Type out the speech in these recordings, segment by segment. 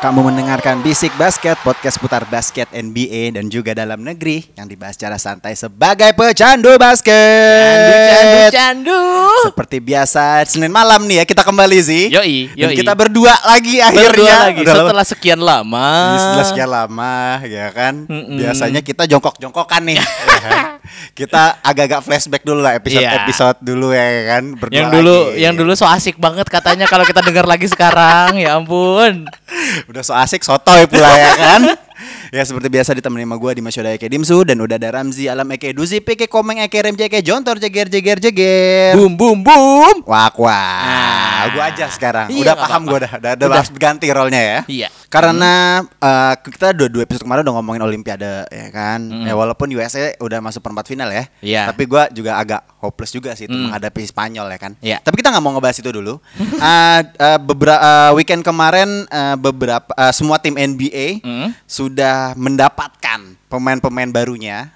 Kamu mendengarkan Bisik Basket, podcast putar basket NBA dan juga dalam negeri yang dibahas secara santai sebagai pecandu basket. Candu, candu. Seperti biasa Senin malam nih ya kita kembali sih. Yoi, Dan yoi. kita berdua lagi akhirnya. Berdua lagi Udah lama- setelah sekian lama. setelah sekian lama ya kan. Mm-mm. Biasanya kita jongkok-jongkokan nih. ya kan? Kita agak-agak flashback dulu lah episode-episode dulu ya kan. Berdua Yang dulu lagi. yang dulu so asik banget katanya kalau kita dengar lagi sekarang. Ya ampun. Udah so asik sotoy pula ya kan Ya seperti biasa ditemani sama gue di Masyoda Eke Dimsu Dan udah ada Ramzi Alam Eke Duzi Peke Komeng Eke Rem Eke Jontor Jeger Jeger Jeger Boom boom boom. Wak wak Nah. Gue aja sekarang. Iya, Udah paham gue dah. Udah, udah, Udah. ganti role-nya ya. Iya. Karena eh, kita dua, dua episode kemarin udah ngomongin Olimpiade ya kan? Ya walaupun USA udah masuk perempat final ya. Iya. Tapi gue juga agak hopeless juga sih itu menghadapi Spanyol ya kan? Iya. Tapi kita nggak mau ngebahas itu dulu. Beberapa weekend kemarin eh, beberapa eh, semua tim NBA Hmm. sudah mendapatkan pemain-pemain barunya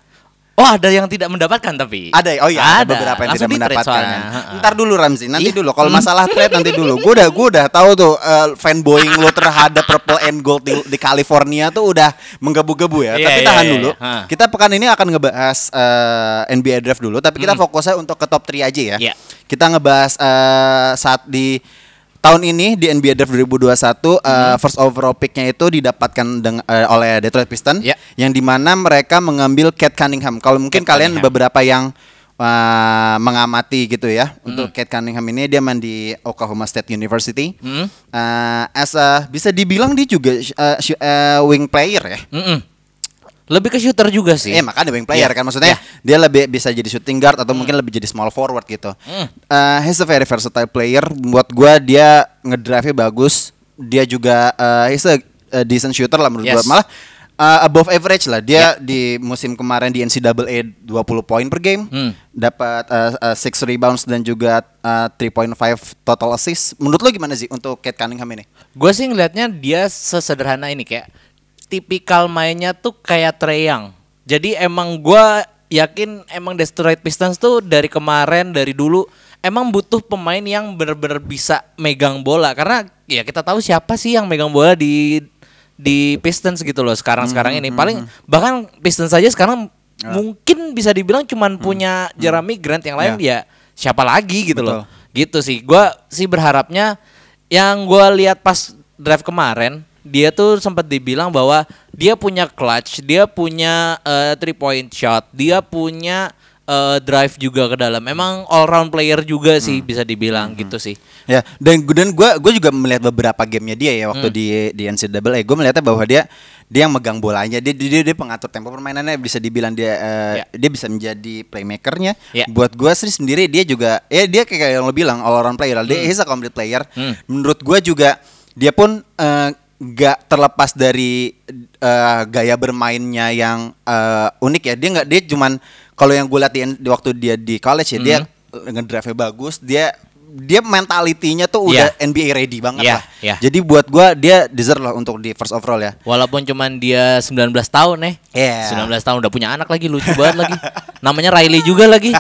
Oh ada yang tidak mendapatkan tapi. ada oh iya ada, Ada. beberapa yang Langsung tidak mendapatkan. soalnya. Ntar dulu Ramzi, nanti Iya. dulu. Kalau masalah trade nanti dulu. Gue udah gue udah tahu tuh eh, fanboying lo terhadap purple and gold di, di California tuh udah menggebu-gebu ya. Iya, tapi iya, tahan iya, dulu. iya. Ha. Kita pekan ini akan ngebahas eh, NBA draft dulu, tapi kita fokusnya untuk ke top 3 aja ya. Iya. Kita ngebahas eh, saat di tahun ini di NBA Draft 2021 eh, first overall picknya itu didapatkan deng- eh, oleh Detroit Pistons Iya. yang di mana mereka mengambil Cat Cunningham. Kalau mungkin Cat kalian Cunningham. beberapa yang uh, mengamati gitu ya untuk Cat Cunningham ini dia main di Oklahoma State University. Hmm. Uh, as a, bisa dibilang dia juga uh, sh- uh, wing player ya. Mm-mm. Lebih ke shooter juga sih. Eh makanya wing player Iya. kan maksudnya Iya. dia lebih bisa jadi shooting guard atau mungkin lebih jadi small forward gitu. Hmm. Uh, he's a very versatile player. Buat gua dia ngedrive bagus. Dia juga uh, he's a, a decent shooter lah menurut Yes. gua. Malah uh, above average lah. Dia di musim kemarin di NCAA 20 poin per game. Hmm. Dapat uh, uh, six rebounds dan juga uh, 3.5 total assist. Menurut lo gimana sih untuk Kate Cunningham ini? Gue sih ngelihatnya dia sesederhana ini kayak tipikal mainnya tuh kayak Trae Young. Jadi emang gue yakin emang Detroit Pistons tuh dari kemarin dari dulu emang butuh pemain yang bener-bener bisa megang bola karena ya kita tahu siapa sih yang megang bola di di Pistons gitu loh sekarang-sekarang ini. Paling bahkan Pistons saja sekarang mungkin bisa dibilang cuman punya Jeremy Grant yang lain ya siapa lagi gitu loh. Gitu sih. Gua sih berharapnya yang gua lihat pas drive kemarin dia tuh sempat dibilang bahwa dia punya clutch, dia punya eh, three point shot, dia punya eh, drive juga ke dalam. Memang all round player juga sih bisa dibilang gitu sih. Ya, dan dan gue gue juga melihat beberapa gamenya dia ya waktu di di NCAA. Gue melihatnya bahwa dia dia yang megang bolanya, dia dia, dia pengatur tempo permainannya bisa dibilang dia eh, Ya. dia bisa menjadi playmakernya. Ya. Buat gue sih sendiri dia juga ya dia kayak yang lo bilang all around player. Dia he's a complete player. Hmm. Menurut gue juga dia pun eh, nggak terlepas dari eh, gaya bermainnya yang eh, unik ya. Dia nggak dia cuman kalau yang gue lihat di, waktu dia di college ya dia Hmm. ngedrive bagus, dia dia mentalitinya tuh udah Iya. NBA ready banget Iya, lah. iya. Jadi buat gua dia deserve lah untuk di first overall ya. Walaupun cuman dia 19 tahun nih. Iya. 19 tahun udah punya anak lagi lucu banget lagi. Namanya Riley juga lagi.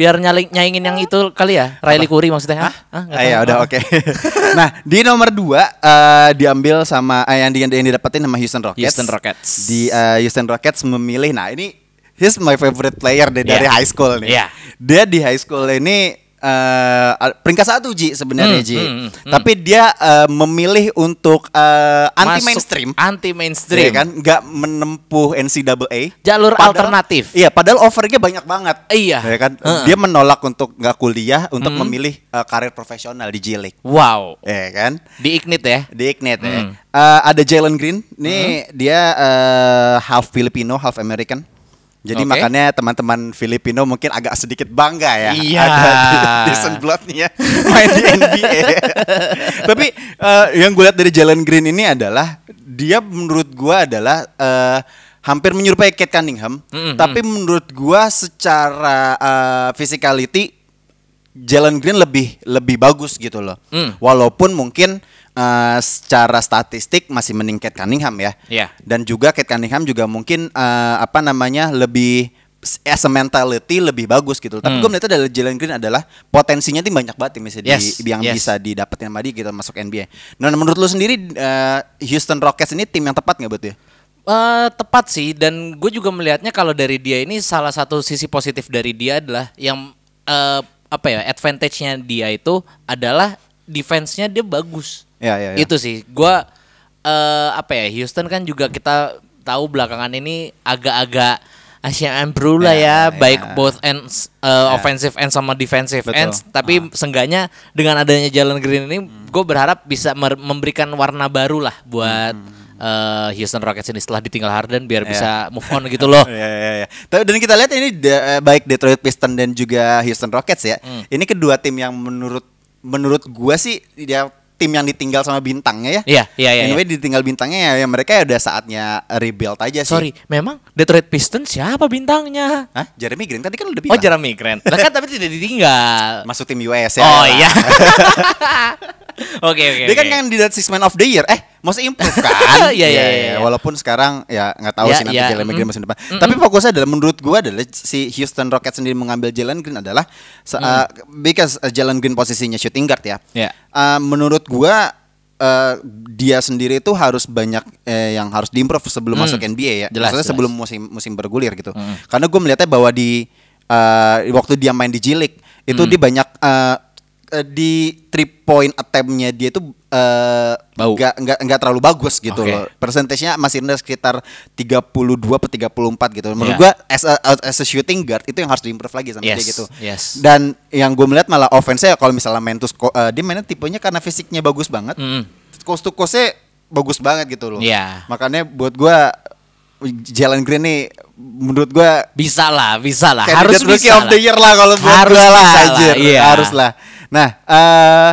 Biar nyaling nyaingin yang itu kali ya. Riley Curry maksudnya. Hah? Hah? Ah, ya udah Ah. oke. nah di nomor dua eh, diambil sama eh, yang, di, yang didapetin sama Houston Rockets. Houston Rockets. Di eh, Houston Rockets memilih. Nah ini he's my favorite player deh dari Iya. high school nih. Iya. Dia di high school ini eh peringkat satu Ji sebenarnya Hmm, Ji. hmm, hmm. Tapi dia eh, memilih untuk eh, anti Masuk mainstream. Anti mainstream. Iya kan nggak menempuh NCAA Jalur Padahal- alternatif. Iya, padahal offernya banyak banget. Iya. Ya kan? Heeh. Dia menolak untuk nggak kuliah untuk Hmm. memilih uh, karir profesional di J League. Wow. Ya kan? Di Ignite ya. Di Ignite ya. Hmm. Uh, ada Jalen Green. Nih dia uh, half Filipino, half American. Jadi Oke. makanya teman-teman Filipino mungkin agak sedikit bangga ya Iya. ada di Sunblood-nya main di NBA. Tapi eh, yang gue lihat dari Jalen Green ini adalah dia menurut gue adalah eh, hampir menyerupai Kate Cunningham, Mm-mm. tapi menurut gue secara eh, physicality Jalen Green lebih lebih bagus gitu loh. Mm. Walaupun mungkin eh, secara statistik masih mending Kate Cunningham ya. Iya. Dan juga Kate Cunningham juga mungkin eh, apa namanya lebih as a mentality lebih bagus gitu. Tapi Hmm. gue melihatnya dari Jalen Green adalah potensinya tuh banyak banget yang bisa di- Yes, yang yes. bisa didapetin sama dia gitu masuk NBA. Nah menurut lu sendiri eh, Houston Rockets ini tim yang tepat nggak buat dia? Eh, tepat sih dan gue juga melihatnya kalau dari dia ini salah satu sisi positif dari dia adalah yang eh, apa ya advantage-nya dia itu adalah defense-nya dia bagus. Ya, ya, ya. Itu sih. Gua eh, apa ya Houston kan juga kita tahu belakangan ini agak-agak Asia improve lah Ya, ya, baik ya. both ends eh, offensive ends sama defensive Betul. Ah. ends. Tapi seenggaknya dengan adanya Jalen Green ini, gue berharap bisa memberikan warna baru lah buat eh, Houston Rockets ini setelah ditinggal Harden biar Ya. bisa move on gitu loh. Iya, iya, iya. Tapi dan kita lihat ini eh, baik Detroit Pistons dan juga Houston Rockets ya. Hmm. Ini kedua tim yang menurut menurut gua sih dia tim yang ditinggal sama bintangnya ya. Iya, iya, iya, Anyway ditinggal bintangnya ya, ya mereka ya udah saatnya rebuild aja sih. Sorry, memang Detroit Pistons siapa bintangnya? Hah? Jeremy Green tadi kan udah Oh bilang. Jeremy Grant. Lah kan tapi tidak ditinggal. Masuk tim US ya. Oh iya. Oke oke. Dia kan oke. kandidat Six Man of the Year. Eh, most improve kan? Iya, iya, iya, iya. Walaupun sekarang ya nggak tahu Iya, sih nanti iya, Jalen mm. Green musim depan. Tapi fokusnya adalah menurut gua adalah si Houston Rockets sendiri mengambil Jalen Green adalah se- uh, because uh, Jalen Green posisinya shooting guard ya. Mm. Iya. Uh, menurut gua uh, dia sendiri itu harus banyak eh, yang harus diimprove sebelum Hmm. masuk NBA ya. Jelas, Maksudnya jelas. sebelum musim musim bergulir gitu. Karena gue melihatnya bahwa di uh, waktu dia main di League itu Hmm. dia banyak uh, uh, di three point attempt-nya dia itu uh, Bau. nggak nggak nggak terlalu bagus gitu Oke. loh. Persentasenya masih rendah sekitar 32 atau 34 gitu. Menurut Iya. gua as a, as a shooting guard itu yang harus diimprove lagi sama Yes, dia gitu. yes. Dan yang gue melihat malah offense-nya kalau misalnya sko- uh, dia mainnya tipenya karena fisiknya bagus banget. Mm. Coast to coast-nya bagus banget gitu loh. Iya. Makanya buat gua Jalen Green nih menurut gua Bisa lah, bisa lah. Harus rookie bisa of the lah. year lah kalau buat Harus gue lah, anjir. iya. Harus lah. Nah, eh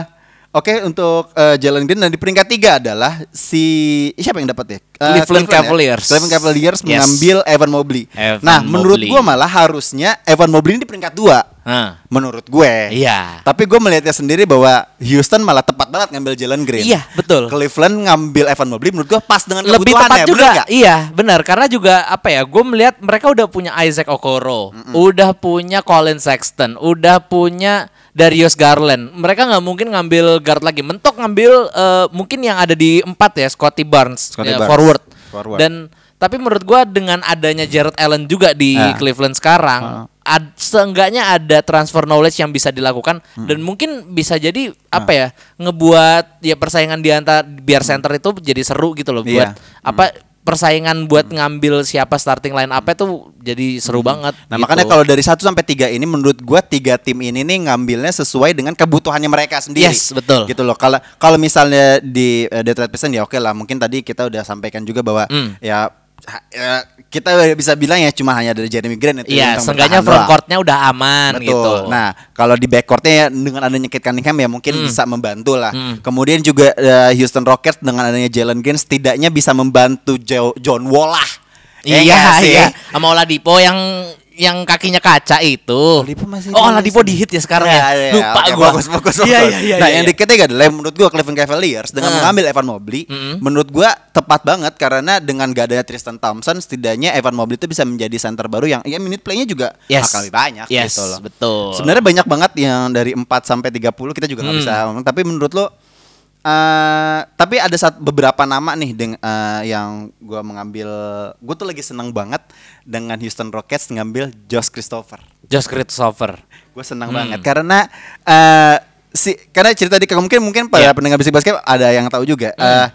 oke untuk eh, Jalen Green dan di peringkat tiga adalah si siapa yang dapat ya? Eh, Cleveland ya? Cavaliers. Cleveland Cavaliers Yes. mengambil Evan Mobley. Evan nah, menurut Mobley. gua malah harusnya Evan Mobley ini di peringkat dua. Hah. Menurut gue. Iya. Tapi gue melihatnya sendiri bahwa Houston malah tepat banget ngambil Jalen Green. Iya, betul. Cleveland ngambil Evan Mobley menurut gue pas dengan Lebih tepat bener juga. nggak? Iya, benar. Karena juga apa ya? Gue melihat mereka udah punya Isaac Okoro, udah punya Colin Sexton, udah punya Darius Garland. Mereka nggak mungkin ngambil guard lagi. Mentok ngambil eh, mungkin yang ada di empat ya, Scotty Barnes, Scotty ya, Barnes. forward. Forward. Dan tapi menurut gua dengan adanya Jared Allen juga di Ah. Cleveland sekarang, ad- seenggaknya ada transfer knowledge yang bisa dilakukan Hmm. dan mungkin bisa jadi Ah. apa ya ngebuat ya persaingan di antara biar center itu jadi seru gitu loh Hmm. Iya. buat apa persaingan buat ngambil siapa starting line apa itu jadi seru banget. Nah gitu. makanya kalau dari 1 sampai 3 ini menurut gua tiga tim ini nih ngambilnya sesuai dengan kebutuhannya mereka sendiri. Yes, betul. Gitu loh. Kalau kalau misalnya di uh, Detroit Pistons ya oke lah. Mungkin tadi kita udah sampaikan juga bahwa Hmm. ya ya, kita bisa bilang ya cuma hanya dari Jeremy Grant itu Iya, seenggaknya front courtnya udah aman Betul. gitu. Nah, kalau di backcourtnya ya dengan adanya Kate Cunningham ya mungkin Hmm. bisa membantu lah. Hmm. Kemudian juga uh, Houston Rockets dengan adanya Jalen Green setidaknya bisa membantu Jo- John Wall lah. Ya Iya, iya. Sama Oladipo yang yang kakinya kaca itu. Oladipo masih oh, di- Oladipo di hit ya sekarang ya. iya, Lupa oke, gua. Fokus, fokus, Iya, fokus. iya, iya. nah, iya, yang iya. di ketiga adalah menurut gua Cleveland Cavaliers dengan Hmm. mengambil Evan Mobley, Mm-mm. menurut gua tepat banget karena dengan gak adanya Tristan Thompson, setidaknya Evan Mobley itu bisa menjadi center baru yang ya minute playnya juga Yes. akan lebih banyak Yes, gitu loh. betul. Sebenarnya banyak banget yang dari 4 sampai 30 kita juga nggak Hmm. bisa tapi menurut lo eh tapi ada satu beberapa nama nih deng, eh, yang gua mengambil gue tuh lagi seneng banget dengan Houston Rockets ngambil Josh Christopher Josh Christopher. gue senang Hmm. banget karena eh si karena cerita di mungkin mungkin pada Iya. pendengar bisik basket ada yang tahu juga eh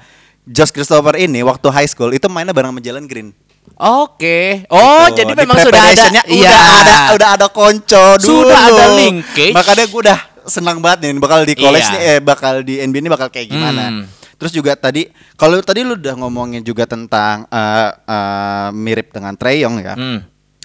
Josh Christopher ini waktu high school itu mainnya bareng Jalen Green. Oke. Oh, Gitu. jadi Di memang sudah ada. Iya. udah ada udah ada konco dulu. Sudah ada linkage. Makanya gue udah senang banget nih bakal di college Iya. nih eh bakal di NBA ini bakal kayak gimana. Hmm. Terus juga tadi kalau tadi lu udah ngomongin juga tentang eh, eh, mirip dengan Trey Young ya. Hmm.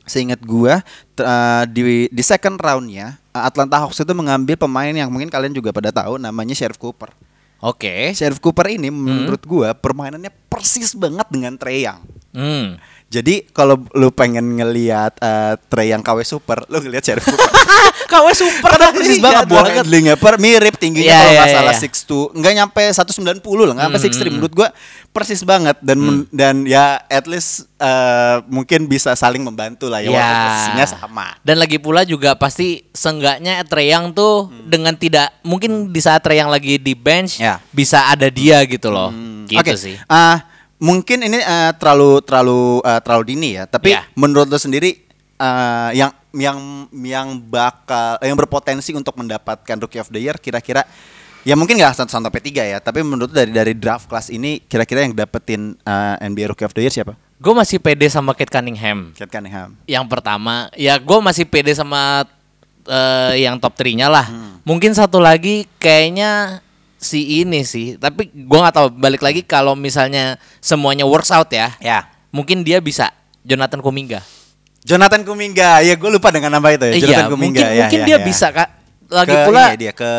seingat gua eh, di di second roundnya Atlanta Hawks itu mengambil pemain yang mungkin kalian juga pada tahu namanya Sheriff Cooper. Oke. Sheriff Cooper ini menurut gua permainannya persis banget dengan Trey Young. Hmm. Jadi kalau lu pengen ngelihat eh, Trey Young KW Super, lu ngelihat Sheriff Cooper. KW super Karena persis banget Iya, ball handlingnya per mirip tingginya Iya, kalau iya, nggak salah iya. 6'2 nggak nyampe 190 lah nggak sampai 6'3 menurut gua persis banget dan Hmm. dan ya at least eh, mungkin bisa saling membantu lah ya, walaupun posisinya sama Dan lagi pula juga pasti senggaknya Treyang tuh dengan tidak mungkin di saat Treyang lagi di bench Ya. bisa ada dia gitu loh. Gitu Oke, sih. ah, mungkin ini eh, terlalu terlalu eh, terlalu dini ya tapi Ya. menurut lo sendiri eh, yang yang yang bakal yang berpotensi untuk mendapatkan Rookie of the Year kira-kira ya mungkin nggak sampai tiga ya tapi menurut dari dari draft kelas ini kira-kira yang dapetin eh, NBA Rookie of the Year siapa? Gue masih pede sama Kate Cunningham. Kate Cunningham. Yang pertama, ya gue masih pede sama eh, yang top 3-nya lah. Hmm. Mungkin satu lagi kayaknya si ini sih. Tapi gue nggak tahu. Balik lagi kalau misalnya semuanya works out ya. Ya. Mungkin dia bisa Jonathan Kuminga. Jonathan Kuminga, ya gue lupa dengan nama itu ya. Jonathan iya, Kuminga, mungkin ya, mungkin ya, dia ya. bisa kak. Lagi Ke pula ini ya dia ke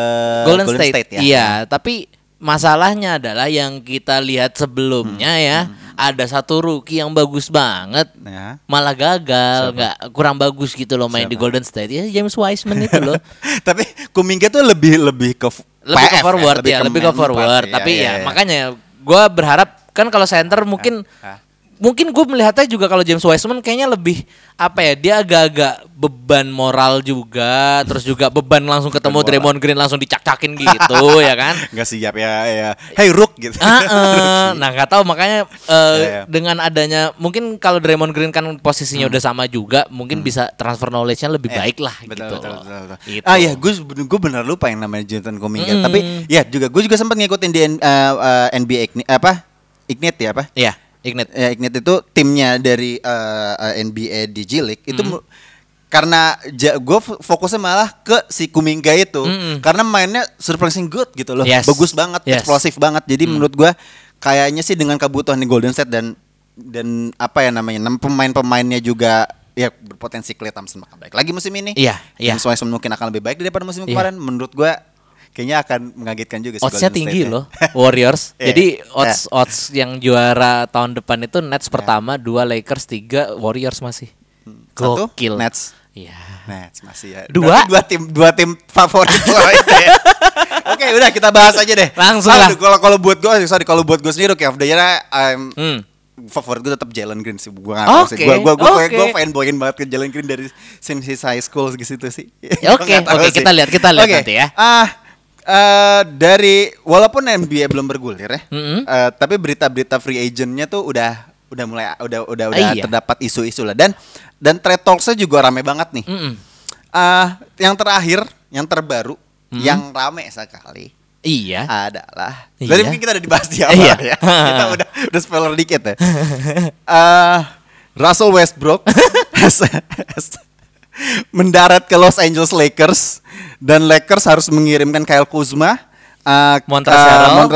Golden, State. ya. Iya, tapi masalahnya adalah yang kita lihat sebelumnya Hmm, ya, ada satu rookie yang bagus banget. Ya. Malah gagal, nggak kurang bagus gitu loh main di Golden State. Ya James Wiseman itu loh. Tapi Kuminga tuh lebih lebih ke lebih ke PF forward ya, lebih ke forward. Tapi iya, ya, iya. makanya gue berharap kan kalau center mungkin Ah. Mungkin gue melihatnya juga kalau James Wiseman kayaknya lebih apa ya dia agak-agak beban moral juga, terus juga beban langsung ketemu moral. Draymond Green langsung dicak-cakin gitu ya kan. nggak siap ya ya hey Rook gitu Ah, eh, nah nggak tahu makanya eh, Iya, iya. dengan adanya mungkin kalau Draymond Green kan posisinya udah sama juga mungkin bisa transfer knowledge-nya lebih Eh, baik lah betul, gitu. betul, betul, betul. Gitu. Ah iya, gue gue bener lupa yang namanya Jonathan Kuminga. Mm. Tapi ya juga gue juga sempat ngikutin di eh, eh, NBA apa Ignite ya apa? Iya, Ignite. Ya, Ignite itu timnya dari eh, eh, NBA di G League itu Mm. karena gue fokusnya malah ke si Kuminga itu Mm-mm. karena mainnya surprising good gitu loh Yes. bagus banget Yes. eksplosif banget jadi menurut gue kayaknya sih dengan kebutuhan di Golden State dan dan apa ya namanya enam pemain-pemainnya juga ya berpotensi Klay Thompson bakal baik lagi musim ini Iya, iya. James Wiseman mungkin akan lebih baik daripada musim Iya. kemarin menurut gue kayaknya akan mengagetkan juga Odds-nya tinggi State loh Warriors. Iya, Jadi iya. odds odds yang juara tahun depan itu Nets pertama, dua Lakers, tiga Warriors masih. Satu, Gokil. Nets. Iya. Nets masih ya. Dua? Berarti dua tim dua tim favorit lo itu ya. Oke, udah kita bahas aja deh. Langsung Ah, lah. Kalau kalau buat gue, sorry kalau buat gue sendiri, oke, of the year, I'm Hmm. favorit gue tetap Jalen Green sih. Gue nggak. Oke, Gue gue gue oke. gue fanboyin banget ke Jalen Green dari since his high school gitu sih. Ya, oke, oke, sih. kita lihat, kita lihat Oke, nanti ya. Ah, eh, dari walaupun NBA belum bergulir ya, Mm-mm. eh, tapi berita-berita free agentnya tuh udah udah mulai udah udah udah Ah, iya. terdapat isu-isu lah dan dan trade talksnya juga rame banget nih. Mm-mm. Ah, yang terakhir, yang terbaru, yang rame sekali Iya. adalah. Iya. Tadi mungkin kita udah dibahas di awal Iya. ya. kita udah udah spoiler dikit ya. Ah, Russell Westbrook has- has- mendarat ke Los Angeles Lakers dan Lakers harus mengirimkan Kyle Kuzma, ah, Montrezl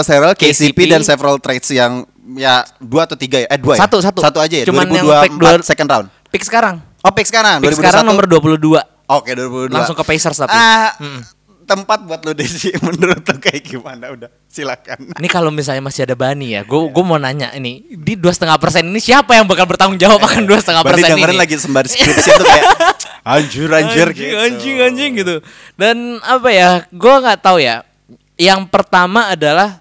Harrell, KCP, KCP, dan several trades yang ya dua atau tiga ya? Eh dua ya? Satu, satu. Satu aja ya. Cuman yang 2024 pick dua- second round. Pick sekarang. Oh pick sekarang. Pick 2021. sekarang nomor 22. Oke 2022 Langsung ke Pacers tapi. Ah, Mm. Tempat buat lo Desi Menurut lo kayak gimana Udah silakan Ini kalau misalnya masih ada Bani ya, gue gue mau nanya ini di dua setengah persen ini siapa yang bakal bertanggung jawab akan dua setengah persen dengerin ini? lagi sembari skripsi tuh kayak Anjir anjir anjing, gitu anjing anjing gitu. Dan apa ya, gue nggak tahu ya. Yang pertama adalah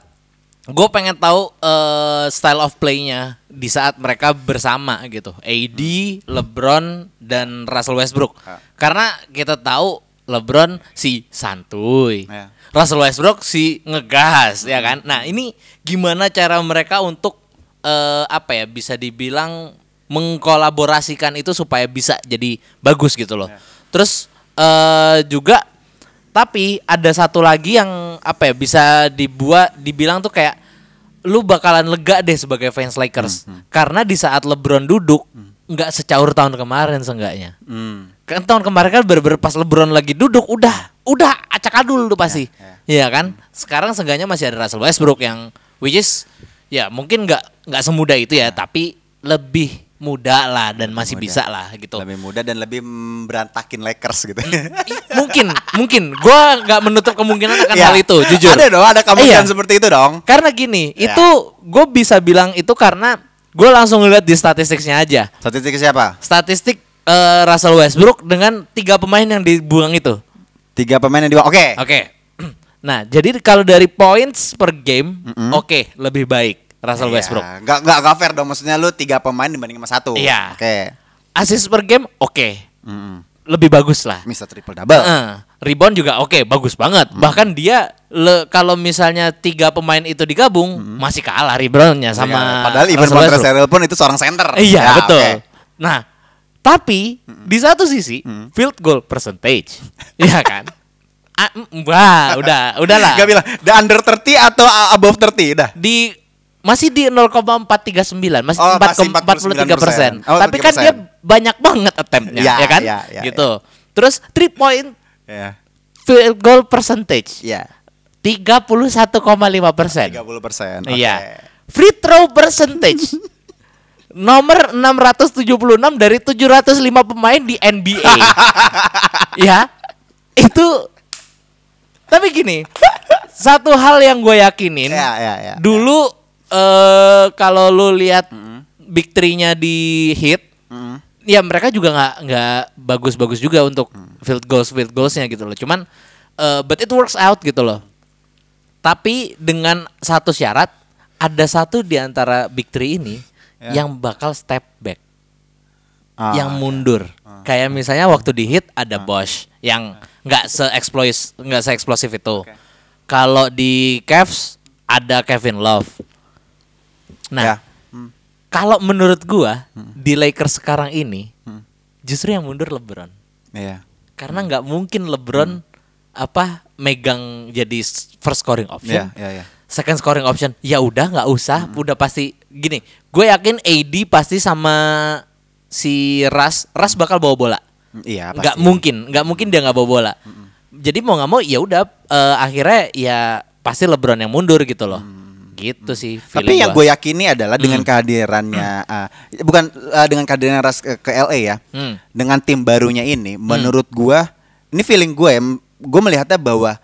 gue pengen tahu eh, style of play-nya di saat mereka bersama gitu. AD, LeBron dan Russell Westbrook. Ah. Karena kita tahu LeBron si santuy. Ya. Russell Westbrook si ngegas ya kan. Nah, ini gimana cara mereka untuk eh, apa ya bisa dibilang mengkolaborasikan itu supaya bisa jadi bagus gitu loh. Terus eh juga tapi ada satu lagi yang apa ya bisa dibuat dibilang tuh kayak lu bakalan lega deh sebagai fans Lakers karena di saat LeBron duduk nggak secaur tahun kemarin seenggaknya. Hmm. Kan tahun kemarin kan bener-bener pas LeBron lagi duduk udah udah acak adul tuh pasti. Iya kan? Sekarang seenggaknya masih ada Russell Westbrook yang which is ya mungkin nggak nggak semudah itu ya, tapi lebih muda lah dan masih muda. bisa lah gitu. Lebih muda dan lebih berantakin Lakers gitu. Mungkin, mungkin. Gua nggak menutup kemungkinan akan Ya. hal itu, jujur. Ada dong, ada kemungkinan Iya. seperti itu dong. Karena gini, Ya. itu gue bisa bilang itu karena gue langsung ngeliat di statistiknya aja. Statistik siapa? Statistik eh, Russell Westbrook dengan tiga pemain yang dibuang itu. Tiga pemain yang di Oke. Oke. Nah, jadi kalau dari points per game, oke, lebih baik Russell Iya, Westbrook. Nggak, nggak, nggak fair dong. Maksudnya lu tiga pemain dibanding sama satu. Iya. Oke. Assist per game, oke, Mm-mm. lebih bagus lah. Mr. Triple Double. Heeh. rebound juga oke, bagus banget. Hmm. Bahkan dia le, kalau misalnya tiga pemain itu digabung, masih kalah reboundnya sama. Hmm. Padahal even Russell Westbrook. Montreal pun itu seorang center. Iya Ya, betul. oke. Nah, tapi di satu sisi field goal percentage, Iya kan? Ah, mm, wah, udah, udahlah. Gak bilang the under 30 atau above 30 dah. Di masih di 0,439, masih Oh, masih 4,43 persen. 49%. Oh, Tapi kan 3%. dia banyak banget attemptnya, Ya, ya kan? ya, ya, gitu. Terus three point Iya. field goal percentage Iya. 31,5 persen. 30 persen. Iya. Free throw percentage. Nomor 676 dari 705 pemain di NBA. ya. Itu Tapi gini, satu hal yang gue yakinin, Iya, iya, iya. dulu eh kalau lu lihat big three-nya di hit, Mm. ya mereka juga nggak nggak bagus-bagus juga untuk field goals field goalsnya gitu loh. Cuman eh, but it works out gitu loh. Tapi dengan satu syarat, ada satu di antara big three ini Ya. yang bakal step back, Ah, yang mundur. Kayak misalnya waktu di hit ada Bosch yang nggak se-exploit nggak se-eksplosif itu. Kalau di Cavs ada Kevin Love. Nah, Ya. Hmm. kalau menurut gua di Lakers sekarang ini justru yang mundur LeBron. Iya. Karena nggak mungkin LeBron apa megang jadi first scoring option. Iya, iya, iya. Second scoring option. Ya udah nggak usah, udah pasti gini. Gue yakin AD pasti sama si Ras, Ras bakal bawa bola. Iya, Nggak pasti. mungkin, nggak mungkin dia nggak bawa bola. Jadi mau nggak mau ya udah eh, akhirnya ya pasti LeBron yang mundur gitu loh. Gitu sih. Tapi yang gue yakini adalah dengan kehadirannya uh, bukan uh, dengan kehadiran Ras ke, ke LA ya. Hmm. Dengan tim barunya ini menurut gua ini feeling gue gue melihatnya bahwa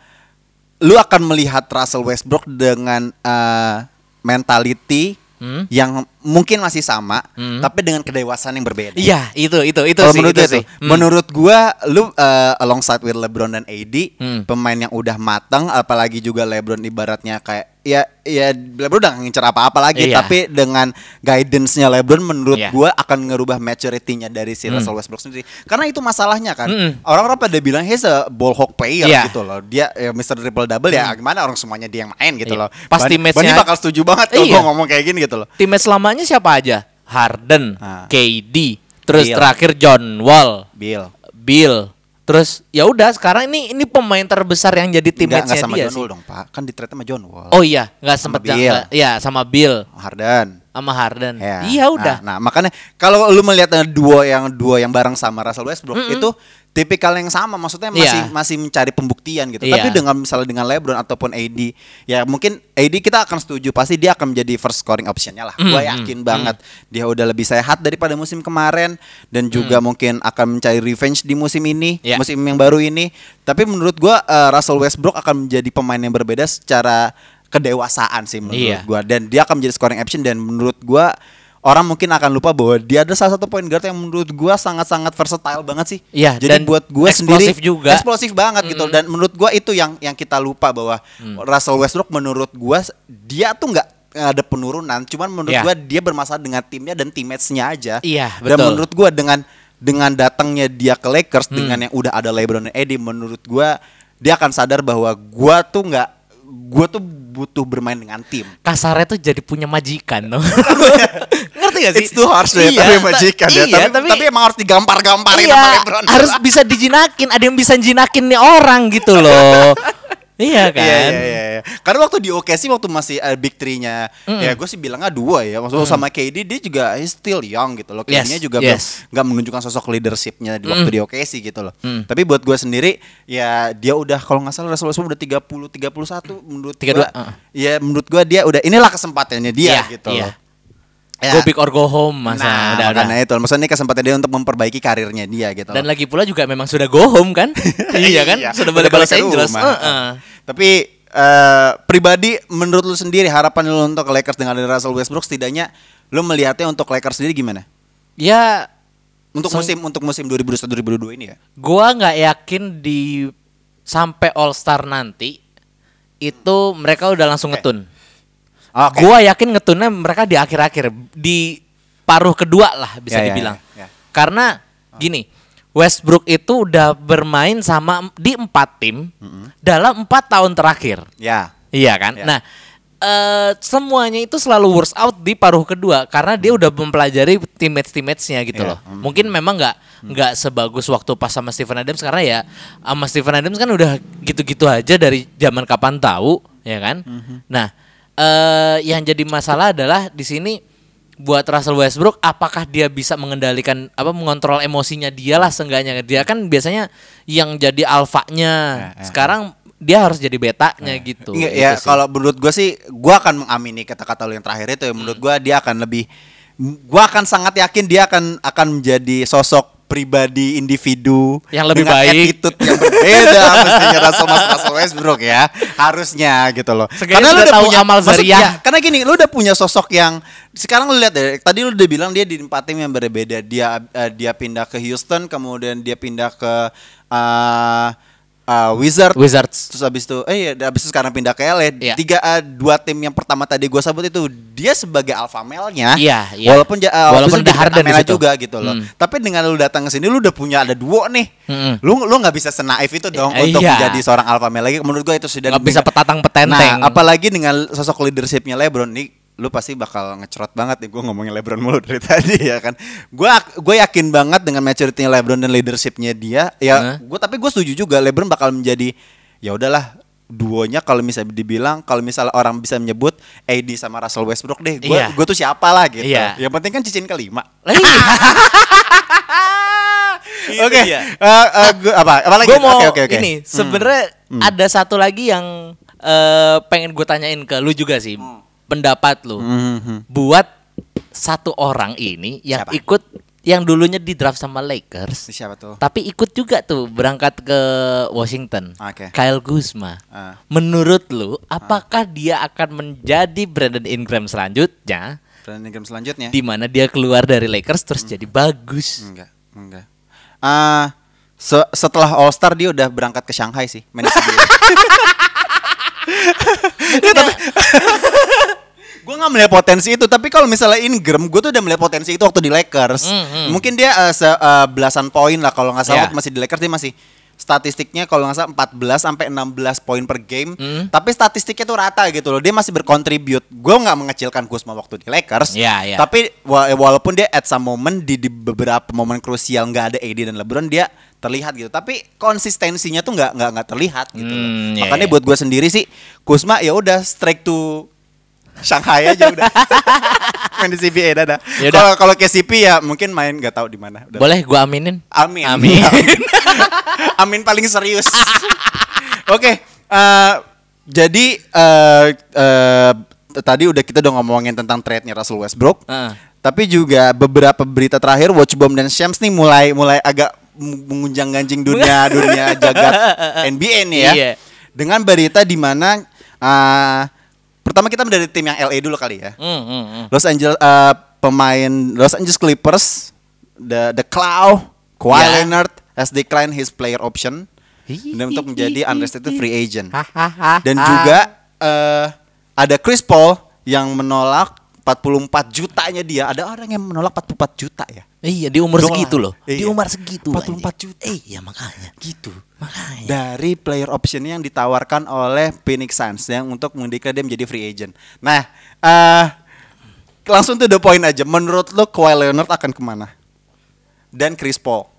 lu akan melihat Russell Westbrook dengan uh, mentality Hmm. yang mungkin masih sama Hmm. tapi dengan kedewasaan yang berbeda. Iya, itu itu itu Kalau sih. menurut itu gue sih. Hmm. menurut gua lu uh, alongside with LeBron dan AD, Hmm. pemain yang udah matang, apalagi juga LeBron ibaratnya kayak ya ya LeBron udah ngincer apa-apa lagi, Iya. tapi dengan guidance-nya LeBron menurut Iya. gua akan ngerubah maturity-nya dari si Hmm. Russell Westbrook sendiri. Karena itu masalahnya kan. Mm-mm. Orang-orang pada bilang he's a ball hawk player. Hmm. gitu loh. Dia ya, Mr. Triple Double ya gimana orang semuanya dia yang main gitu Iya. loh. Pasti Bani- match-nya- Bani bakal setuju banget kalau Iya. gua ngomong kayak gini gitu loh. Teammate selamanya siapa aja? Harden, Ah. KD, terus Bill. terakhir John Wall, Bill. Bill. Terus ya udah sekarang ini ini pemain terbesar yang jadi teammate enggak sama dia John sih. Wall dong, Pak. Kan di trade sama John Wall. Oh iya, nggak sempet Bill. Iya, sama Bill, Harden. sama Harden. Ya. Iya udah. Nah, nah, makanya kalau lu melihat eh, duo yang duo yang bareng sama Russell Westbrook itu tipikal yang sama, maksudnya masih Iya. masih mencari pembuktian gitu. Iya. Tapi dengan misalnya dengan LeBron ataupun AD, ya mungkin AD kita akan setuju pasti dia akan menjadi first scoring optionnya lah. Gua Mm, yakin banget dia udah lebih sehat daripada musim kemarin dan juga mungkin akan mencari revenge di musim ini, Iya. musim yang baru ini. Tapi menurut gua eh, Russell Westbrook akan menjadi pemain yang berbeda secara kedewasaan sih menurut Iya. gua dan dia akan menjadi scoring option dan menurut gua orang mungkin akan lupa bahwa dia ada salah satu point guard yang menurut gua sangat-sangat versatile banget sih. Iya, Jadi dan buat gua sendiri eksplosif juga. eksplosif banget gitu dan menurut gua itu yang yang kita lupa bahwa Mm. Russell Westbrook menurut gua dia tuh nggak ada penurunan, cuman menurut Iya. gua dia bermasalah dengan timnya dan teammates-nya aja. Iya, Dan betul. menurut gua dengan dengan datangnya dia ke Lakers Hmm. dengan yang udah ada LeBron dan AD menurut gua dia akan sadar bahwa gua tuh nggak gua tuh butuh bermain dengan tim. Kasarnya tuh jadi punya majikan dong. Ngerti gak sih? It's too harsh deh, Iya, tapi ta- majikan ya. Iya, Tapi, tapi, tapi emang harus digampar-gamparin iya, sama LeBron. harus bisa dijinakin. Ada yang bisa jinakin nih orang gitu loh. iya kan? Iya, iya, iya, iya. Karena waktu di OKC waktu masih uh, big three-nya, ya gue sih bilangnya dua ya. Maksudnya sama KD dia juga he's still young gitu loh. Yes, KD-nya juga yes. nggak menunjukkan sosok leadershipnya di waktu Mm. di OKC gitu loh. Mm. Tapi buat gue sendiri ya dia udah kalau nggak salah Russell Westbrook udah 30 31 menurut 32, gua uh. ya menurut gua dia udah inilah kesempatannya dia Iya, gitu iya. loh. Ya. Go big or go home masa Nah, udah, udah. makanya itu. Maksudnya ini kesempatan dia untuk memperbaiki karirnya dia gitu. Dan loh. lagi pula juga memang sudah go home kan? iya kan? Sudah balik udah Los Angeles. rumah. Heeh. Tapi eh, pribadi menurut lu sendiri harapan lu untuk Lakers dengan ada Russell Westbrook setidaknya lu melihatnya untuk Lakers sendiri gimana? Ya Untuk musim untuk musim 2021 2022 ini ya. gua nggak yakin di sampai All Star nanti itu mereka udah langsung ngetun. Oke. Gua yakin ngetunnya mereka di akhir-akhir di paruh kedua lah bisa Ya, ya, dibilang. ya, ya. Karena gini, Westbrook itu udah bermain sama di empat tim dalam empat tahun terakhir. Ya. Iya kan? Ya. Nah, eh semuanya itu selalu works out di paruh kedua karena dia udah mempelajari teammates teammatesnya gitu Iya. loh. Mungkin memang nggak nggak sebagus waktu pas sama Steven Adams karena ya sama Steven Adams kan udah gitu-gitu aja dari zaman kapan tahu, ya kan? Nah, eh yang jadi masalah adalah di sini buat Russell Westbrook apakah dia bisa mengendalikan apa mengontrol emosinya dia lah seenggaknya. Dia kan biasanya yang jadi alfanya. Ya, ya. sekarang dia harus jadi betanya gitu. Enggak, Itu ya sih. kalau menurut gue sih gue akan mengamini kata-kata lu yang terakhir itu ya. Menurut gue dia akan lebih gue akan sangat yakin dia akan akan menjadi sosok pribadi individu Yang lebih baik. attitude yang berbeda mestinya Russell Mas Russell Westbrook ya harusnya gitu loh Seenggaknya sudah tahu amal maksud- zariah. ya, karena gini lu udah punya sosok yang sekarang lu lihat deh tadi lu udah bilang dia di empat tim yang berbeda dia eh, dia pindah ke Houston kemudian dia pindah ke eh, eh, Wizard Wizards Terus habis itu, eh ya, habis itu sekarang pindah ke LA. Iya. Tiga, eh, dua tim yang pertama tadi gue sebut itu dia sebagai alpha male-nya. Iya, iya. Walaupun ja- eh, Walaupun itu ada jadi Harden juga gitu loh. Hmm. Tapi dengan lu datang ke sini lu udah punya ada duo nih. Mm-mm. Lu lu nggak bisa senaif itu dong Eh, untuk iya. menjadi seorang alpha male lagi. Menurut gue itu sudah Nggak bisa petatang petenteng Nah, apalagi dengan sosok leadershipnya LeBron nih lu pasti bakal ngecerot banget nih gue ngomongin LeBron mulu dari tadi ya kan gue gue yakin banget dengan maturity-nya LeBron dan leadershipnya dia ya gue tapi gue setuju juga LeBron bakal menjadi ya udahlah duonya kalau misalnya dibilang kalau misalnya orang bisa menyebut AD sama Russell Westbrook deh gue gue tuh siapa lah gitu Iya. yang penting kan cincin kelima iya. Oke dia. eh, eh, gua- apa apa lagi gue mau Oke, oke, oke. ini Hmm. sebenarnya ada satu lagi yang eh, pengen gue tanyain ke lu juga sih pendapat lu Hmm. buat satu orang ini yang Siapa? ikut yang dulunya di draft sama Lakers siapa tuh tapi ikut juga tuh berangkat ke Washington Oke. Kyle Kuzma Ah. menurut lu apakah dia akan menjadi Brandon Ingram selanjutnya Brandon Ingram selanjutnya di mana dia keluar dari Lakers terus jadi bagus Enggak, enggak. Ah, se- setelah All Star dia udah berangkat ke Shanghai sih. Ya, tapi gue nggak melihat potensi itu. Tapi kalau misalnya Ingram, gue tuh udah melihat potensi itu waktu di Lakers. Hmm, hmm. Mungkin dia eh, se- eh, belasan poin lah kalau nggak salah waktu masih di Lakers dia masih statistiknya kalau nggak salah 14 sampai 16 poin per game. Hmm. Tapi statistiknya tuh rata gitu loh. Dia masih berkontribut. Gue nggak mengecilkan Kuzma waktu di Lakers. Ya, ya. Tapi wa- walaupun dia at some moment di, di beberapa momen krusial nggak ada AD dan LeBron dia terlihat gitu. Tapi konsistensinya tuh nggak nggak nggak terlihat gitu. loh. Hmm, ya, Makanya ya. buat gue sendiri sih Kuzma ya udah strike to Shanghai aja udah. main di CBA dadah. Kalau kalau KCP ya mungkin main nggak tahu di mana. Boleh gua aminin Amin. Amin. Amin paling serius. Oke, eh, jadi eh, eh, tadi udah kita udah ngomongin tentang trade-nya Russell Westbrook. Heeh. Tapi juga beberapa berita terakhir Watch Bomb dan Shams nih mulai mulai agak meng- mengunjang-ganjing dunia dunia jagat NBA nih ya. Iya. Dengan berita di mana eh, pertama kita dari tim yang LA dulu kali ya. Hmm, hmm, hmm. Los Angeles eh, pemain Los Angeles Clippers the the Claw Kawhi Ya. Leonard has declined his player option dan untuk menjadi unrestricted free agent. Dan juga eh, ada Chris Paul yang menolak 44 jutanya dia. Ada orang yang menolak 44 juta ya. Iya di umur Dolar. segitu loh. Di Iya. umur segitu. 44 anjing. juta. Eh, iya makanya. Gitu. Makanya. Dari player option yang ditawarkan oleh Phoenix Suns yang untuk mendeklar dia menjadi free agent. Nah, eh langsung to the point aja. Menurut lo Kawhi Leonard akan ke mana? Dan Chris Paul.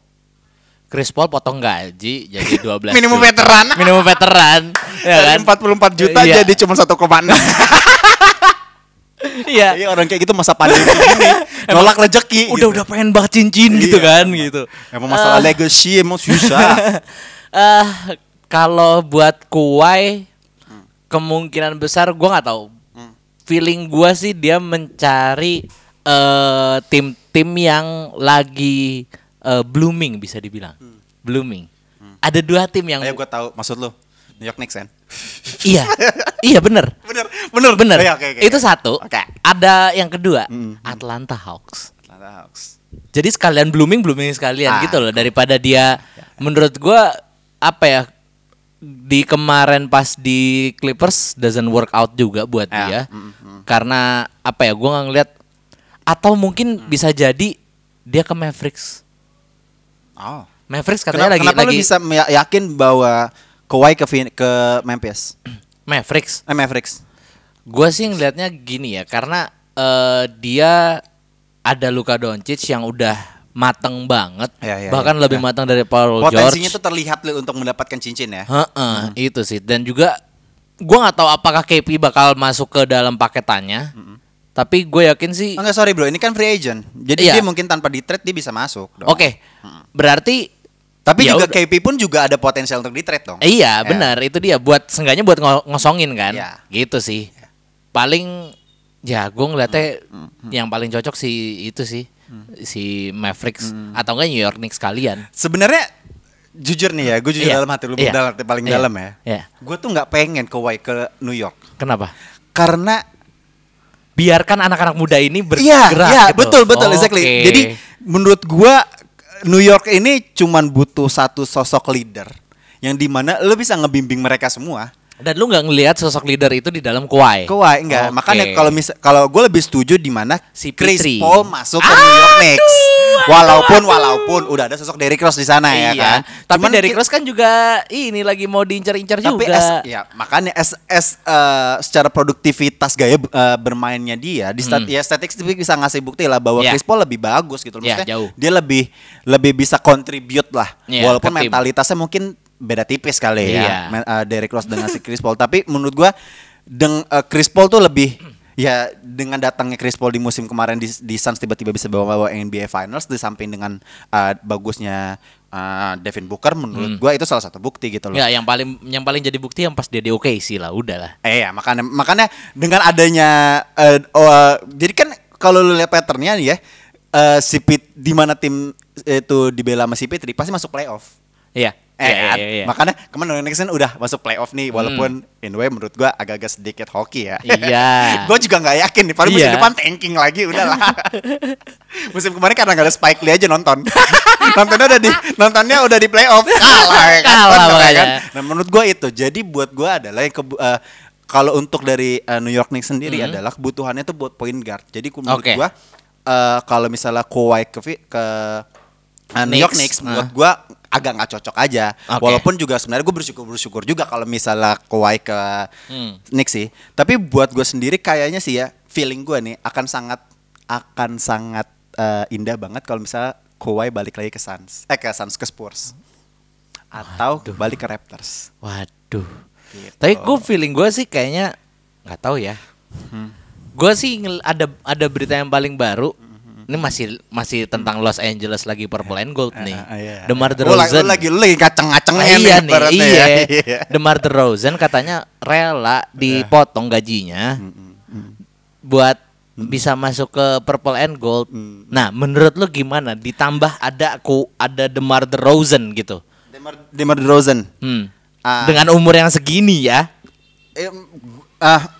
Chris Paul potong gaji jadi 12 Minimum juta. veteran. Minimum veteran. ya Dari kan? 44 juta Iya. jadi cuma 1,6. Iya. Iya orang kayak gitu masa pandemi gini nolak rezeki. Udah udah pengen banget cincin gitu Iya, kan emang. gitu. Emang masalah Eh, legacy emang susah. eh kalau buat Kuwai kemungkinan besar gua nggak tahu. Feeling gua sih dia mencari eh, tim-tim yang lagi eh, blooming bisa dibilang. Blooming. Ada dua tim yang Ayo gue tahu maksud lu. New York Knicks kan? Iya. iya bener. Bener, bener, Bener. Iya, oke, oke, Itu oke. satu. Oke. Ada yang kedua, Atlanta Hawks. Atlanta Hawks. Jadi sekalian blooming blooming sekalian Ah, gitu loh daripada dia menurut gua apa ya di kemarin pas di Clippers doesn't work out juga buat Ya, dia karena apa ya gua nggak ngeliat atau mungkin bisa jadi dia ke Mavericks. Oh. Mavericks katanya Kenapa, lagi kenapa lagi lu bisa yakin bahwa Kawhi ke Phoen- ke Memphis? Mavericks. Eh Mavericks. Gua sih ngelihatnya gini ya karena eh, dia ada Luka Doncic yang udah mateng banget, Ya, ya, bahkan ya, lebih ya. matang dari Paul Potensinya George. tuh terlihat untuk mendapatkan cincin ya. Heeh, itu sih. Dan juga gua nggak tahu apakah KP bakal masuk ke dalam paketannya. Tapi gue yakin sih enggak sorry bro, ini kan free agent. Jadi Iya. dia mungkin tanpa di trade dia bisa masuk. Oke. Berarti Tapi Ya juga udah. KP pun juga ada potensial untuk di trade dong. eh, iya, Ya. benar. Itu dia buat seenggaknya buat ngo- ngosongin kan. Iya. Gitu sih. Paling ya gue ngeliatnya yang paling cocok sih itu sih si Mavericks atau enggak New York Knicks kalian. Sebenarnya jujur nih ya, gue jujur Iya. dalam hati lu Iya. dalam hati paling Iya. dalam ya. Iya. Gue tuh nggak pengen Kawhi ke New York Kenapa? karena Biarkan anak-anak muda ini Iya, bergerak. iya, gitu. betul, betul, Oke. exactly. Jadi menurut gua New York ini cuman butuh satu sosok leader yang di mana lo bisa ngebimbing mereka semua. dan lu nggak ngelihat sosok leader itu di dalam Kawhi. Kawhi enggak. Oke. Makanya kalau misal kalau gue lebih setuju di mana Si Chris. Paul masuk ke New York Knicks. Walaupun walaupun udah ada sosok Derrick Rose di sana ya iya. kan. Tapi Cuman Derrick Rose kan juga ini lagi mau diincar-incar tapi juga. as- ya makanya as, as eh, secara produktivitas gaya eh, bermainnya dia di stat, ya statistik bisa ngasih bukti lah bahwa Hmm. Ya. Chris Paul lebih bagus gitu Ya, Maksudnya jauh. dia lebih lebih bisa contribute lah Ya, walaupun tim. mentalitasnya mungkin beda tipis kali Iya. ya eh, Derrick Rose dengan si Chris Paul tapi menurut gua deng eh, Chris Paul tuh lebih ya dengan datangnya Chris Paul di musim kemarin di, di Suns tiba-tiba bisa bawa-bawa NBA Finals di samping dengan eh, bagusnya eh, Devin Booker menurut gua itu salah satu bukti gitu loh Ya, yang paling yang paling jadi bukti yang pas dia di OKC lah, udahlah. Eh ya makanya makanya dengan adanya eh, oh, jadi kan kalau lu lihat patternnya nih ya eh, si Pit di mana tim itu dibela sama si Pitri pasti masuk playoff. Iya. Eh, Iya, kan? iya, iya. makanya kemarin Knicks kan udah masuk playoff nih walaupun in way menurut gua agak-agak sedikit hoki ya. Iya. gua juga nggak yakin nih paling musim Iya. depan tanking lagi udahlah. musim kemarin karena nggak ada Spike Lee aja nonton. Nontonnya udah di nontonnya udah di playoff kalah ya kan. Kalah makanya. Nah, menurut gua itu. Jadi buat gua adalah yang kebu- eh, kalau untuk dari eh, New York Knicks sendiri adalah kebutuhannya tuh buat point guard. Jadi menurut Hmm. Oke. gua eh, kalau misalnya Kawhi ke ke eh, New York Knicks, Knicks buat ah. gua agak nggak cocok aja. Oke. Walaupun juga sebenarnya gue bersyukur bersyukur juga kalau misalnya Kawhi ke Hmm. Knicks sih. Tapi buat gue sendiri kayaknya sih ya feeling gue nih akan sangat akan sangat eh, indah banget kalau misalnya Kawhi balik lagi ke Suns. Eh ke Suns ke Spurs. Atau balik ke Raptors. Waduh. Gitu. Tapi gue feeling gue sih kayaknya nggak tahu ya. Hmm. Gue sih ada ada berita yang paling baru. Ini masih masih tentang Los Angeles lagi purple and gold nih. Ah, iya. DeMar Oh, lagi, DeRozan. lu lagi lu lagi ngaceng-ngacengnya iya nih, iya. ya. Iya. DeMar DeRozan katanya rela dipotong gajinya buat bisa masuk ke purple and gold. Nah, menurut lu gimana? Ditambah ada ku ada DeMar DeRozan gitu. Demar Demar DeRozan. Hmm. Ah. Dengan umur yang segini ya. Eh, ah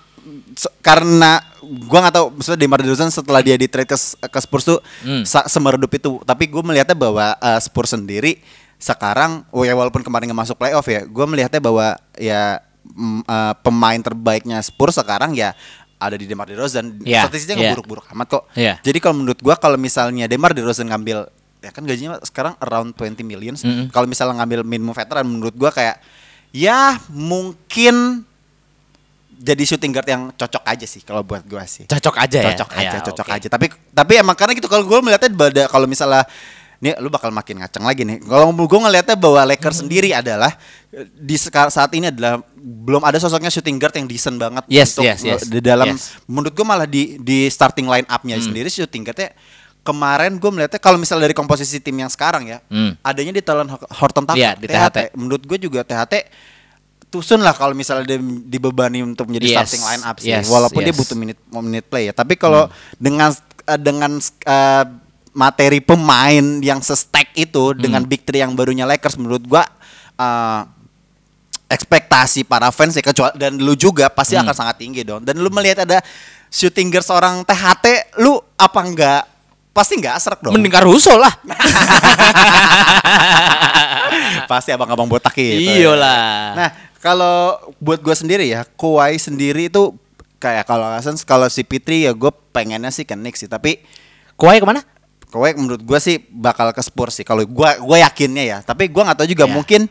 se- karena gua nggak tahu maksudnya Demar Derozan setelah dia di trade ke, ke Spurs tuh Hmm. semeredup itu tapi gue melihatnya bahwa eh, Spurs sendiri sekarang oh ya walaupun kemarin nggak masuk playoff ya gue melihatnya bahwa ya mm, eh, pemain terbaiknya Spurs sekarang ya ada di Demar Derozan Ya, statistiknya ya. nggak buruk-buruk amat kok Ya. jadi kalau menurut gua kalau misalnya Demar Derozan ngambil ya kan gajinya sekarang around 20 million Mm-mm. kalau misalnya ngambil minimum veteran menurut gua kayak ya mungkin jadi shooting guard yang cocok aja sih kalau buat gua sih Cocok aja ya. cocok aja Ya, cocok oke. aja tapi tapi emang karena gitu kalau gue melihatnya pada kalau misalnya nih lu bakal makin ngaceng lagi nih kalau gue ngelihatnya bahwa Lakers sendiri adalah di saat ini adalah belum ada sosoknya shooting guard yang decent banget Yes, untuk yes, yes. di dalam Yes. menurut gue malah di di starting line up-nya Hmm. sendiri shooting guardnya kemarin gue melihatnya kalau misalnya dari komposisi tim yang sekarang ya Hmm. adanya di Talon Horton Tucker Iya, di THT. menurut gue juga THT Tusun lah kalau misalnya dia dibebani untuk menjadi Yes, starting line up sih yes, walaupun dia yes. butuh minute menit play ya tapi kalau dengan eh, dengan eh, materi pemain yang se-stack itu dengan Hmm. big three yang barunya Lakers menurut gua eh, ekspektasi para fans ya kecuali dan lu juga pasti Hmm. akan sangat tinggi dong. Dan lu melihat ada shooting guard seorang THT, lu apa enggak pasti enggak asrek dong. Mending Caruso lah. pasti abang-abang botak itu. Iyalah. Nah, kalau buat gue sendiri ya, Kawhi sendiri itu kayak kalau Suns kalau si Pitri ya gue pengennya sih ke Knicks sih, tapi Kawhi ke mana? Kawhi menurut gue sih bakal ke Spurs sih. Kalau gue gue yakinnya ya, tapi gue nggak tahu juga Iya. mungkin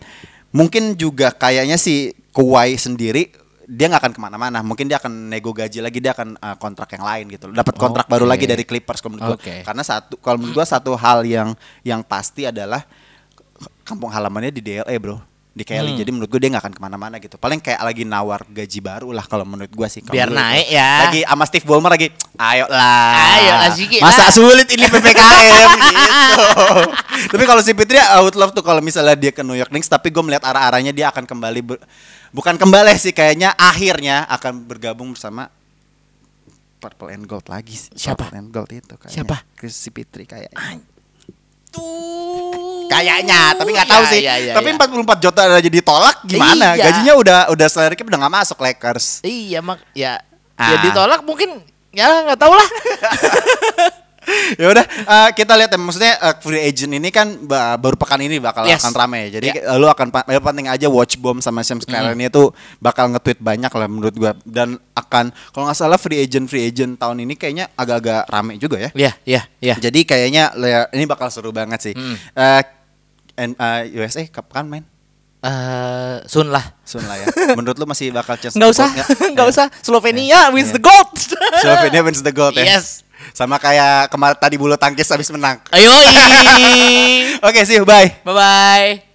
mungkin juga kayaknya si Kawhi sendiri dia nggak akan ke mana-mana. Mungkin dia akan nego gaji lagi, dia akan uh, kontrak yang lain gitu. Dapat kontrak baru Oke. lagi dari Clippers kalau menurut gua. Oke. Karena satu kalau menurut gua satu hal yang yang pasti adalah kampung halamannya di DLA bro di Kelly Hmm. jadi menurut gue dia nggak akan ke mana-mana gitu paling kayak lagi nawar gaji baru lah kalau menurut gue sih Kalau Biar naik gua. ya. lagi sama Steve Ballmer lagi ayo lah Ayo lah, sikit masa lah." sulit ini PPKM gitu tapi kalau si Fitri I would love tuh kalau misalnya dia ke New York Knicks tapi gue melihat arah-arahnya dia akan kembali ber- bukan kembali sih kayaknya akhirnya akan bergabung bersama Purple and Gold lagi sih. Siapa? Purple and Gold itu kayaknya. Siapa? Chris Fitri kayaknya. Tuh. Kayaknya, tapi nggak tahu Iya, sih. iya, iya, tapi iya. 44 juta aja ditolak gimana? Iya. Gajinya udah udah salary cap udah nggak masuk Lakers. Iya mak ya Ah. ya ditolak mungkin ya nggak tahu lah. ya udah eh, kita lihat ya maksudnya eh, free agent ini kan ba- baru pekan ini bakal Yes. akan ramai jadi Ya. eh, lu akan yang penting aja watch bomb sama Sam Scarlett ini tuh bakal nge-tweet banyak lah menurut gua dan akan kalau nggak salah free agent free agent tahun ini kayaknya agak-agak rame juga ya Iya iya iya. jadi kayaknya le- ini bakal seru banget sih Hmm. Eh, and, eh, USA kapan main Eh Sun lah. Soon lah ya menurut lu masih bakal chance Nggak usah nggak? nggak Ya. usah Slovenia Ya. wins Ya. the gold. Slovenia wins the gold ya Yes. sama kayak kemarin tadi bulu tangkis habis menang Ayo. oke see you bye Bye bye.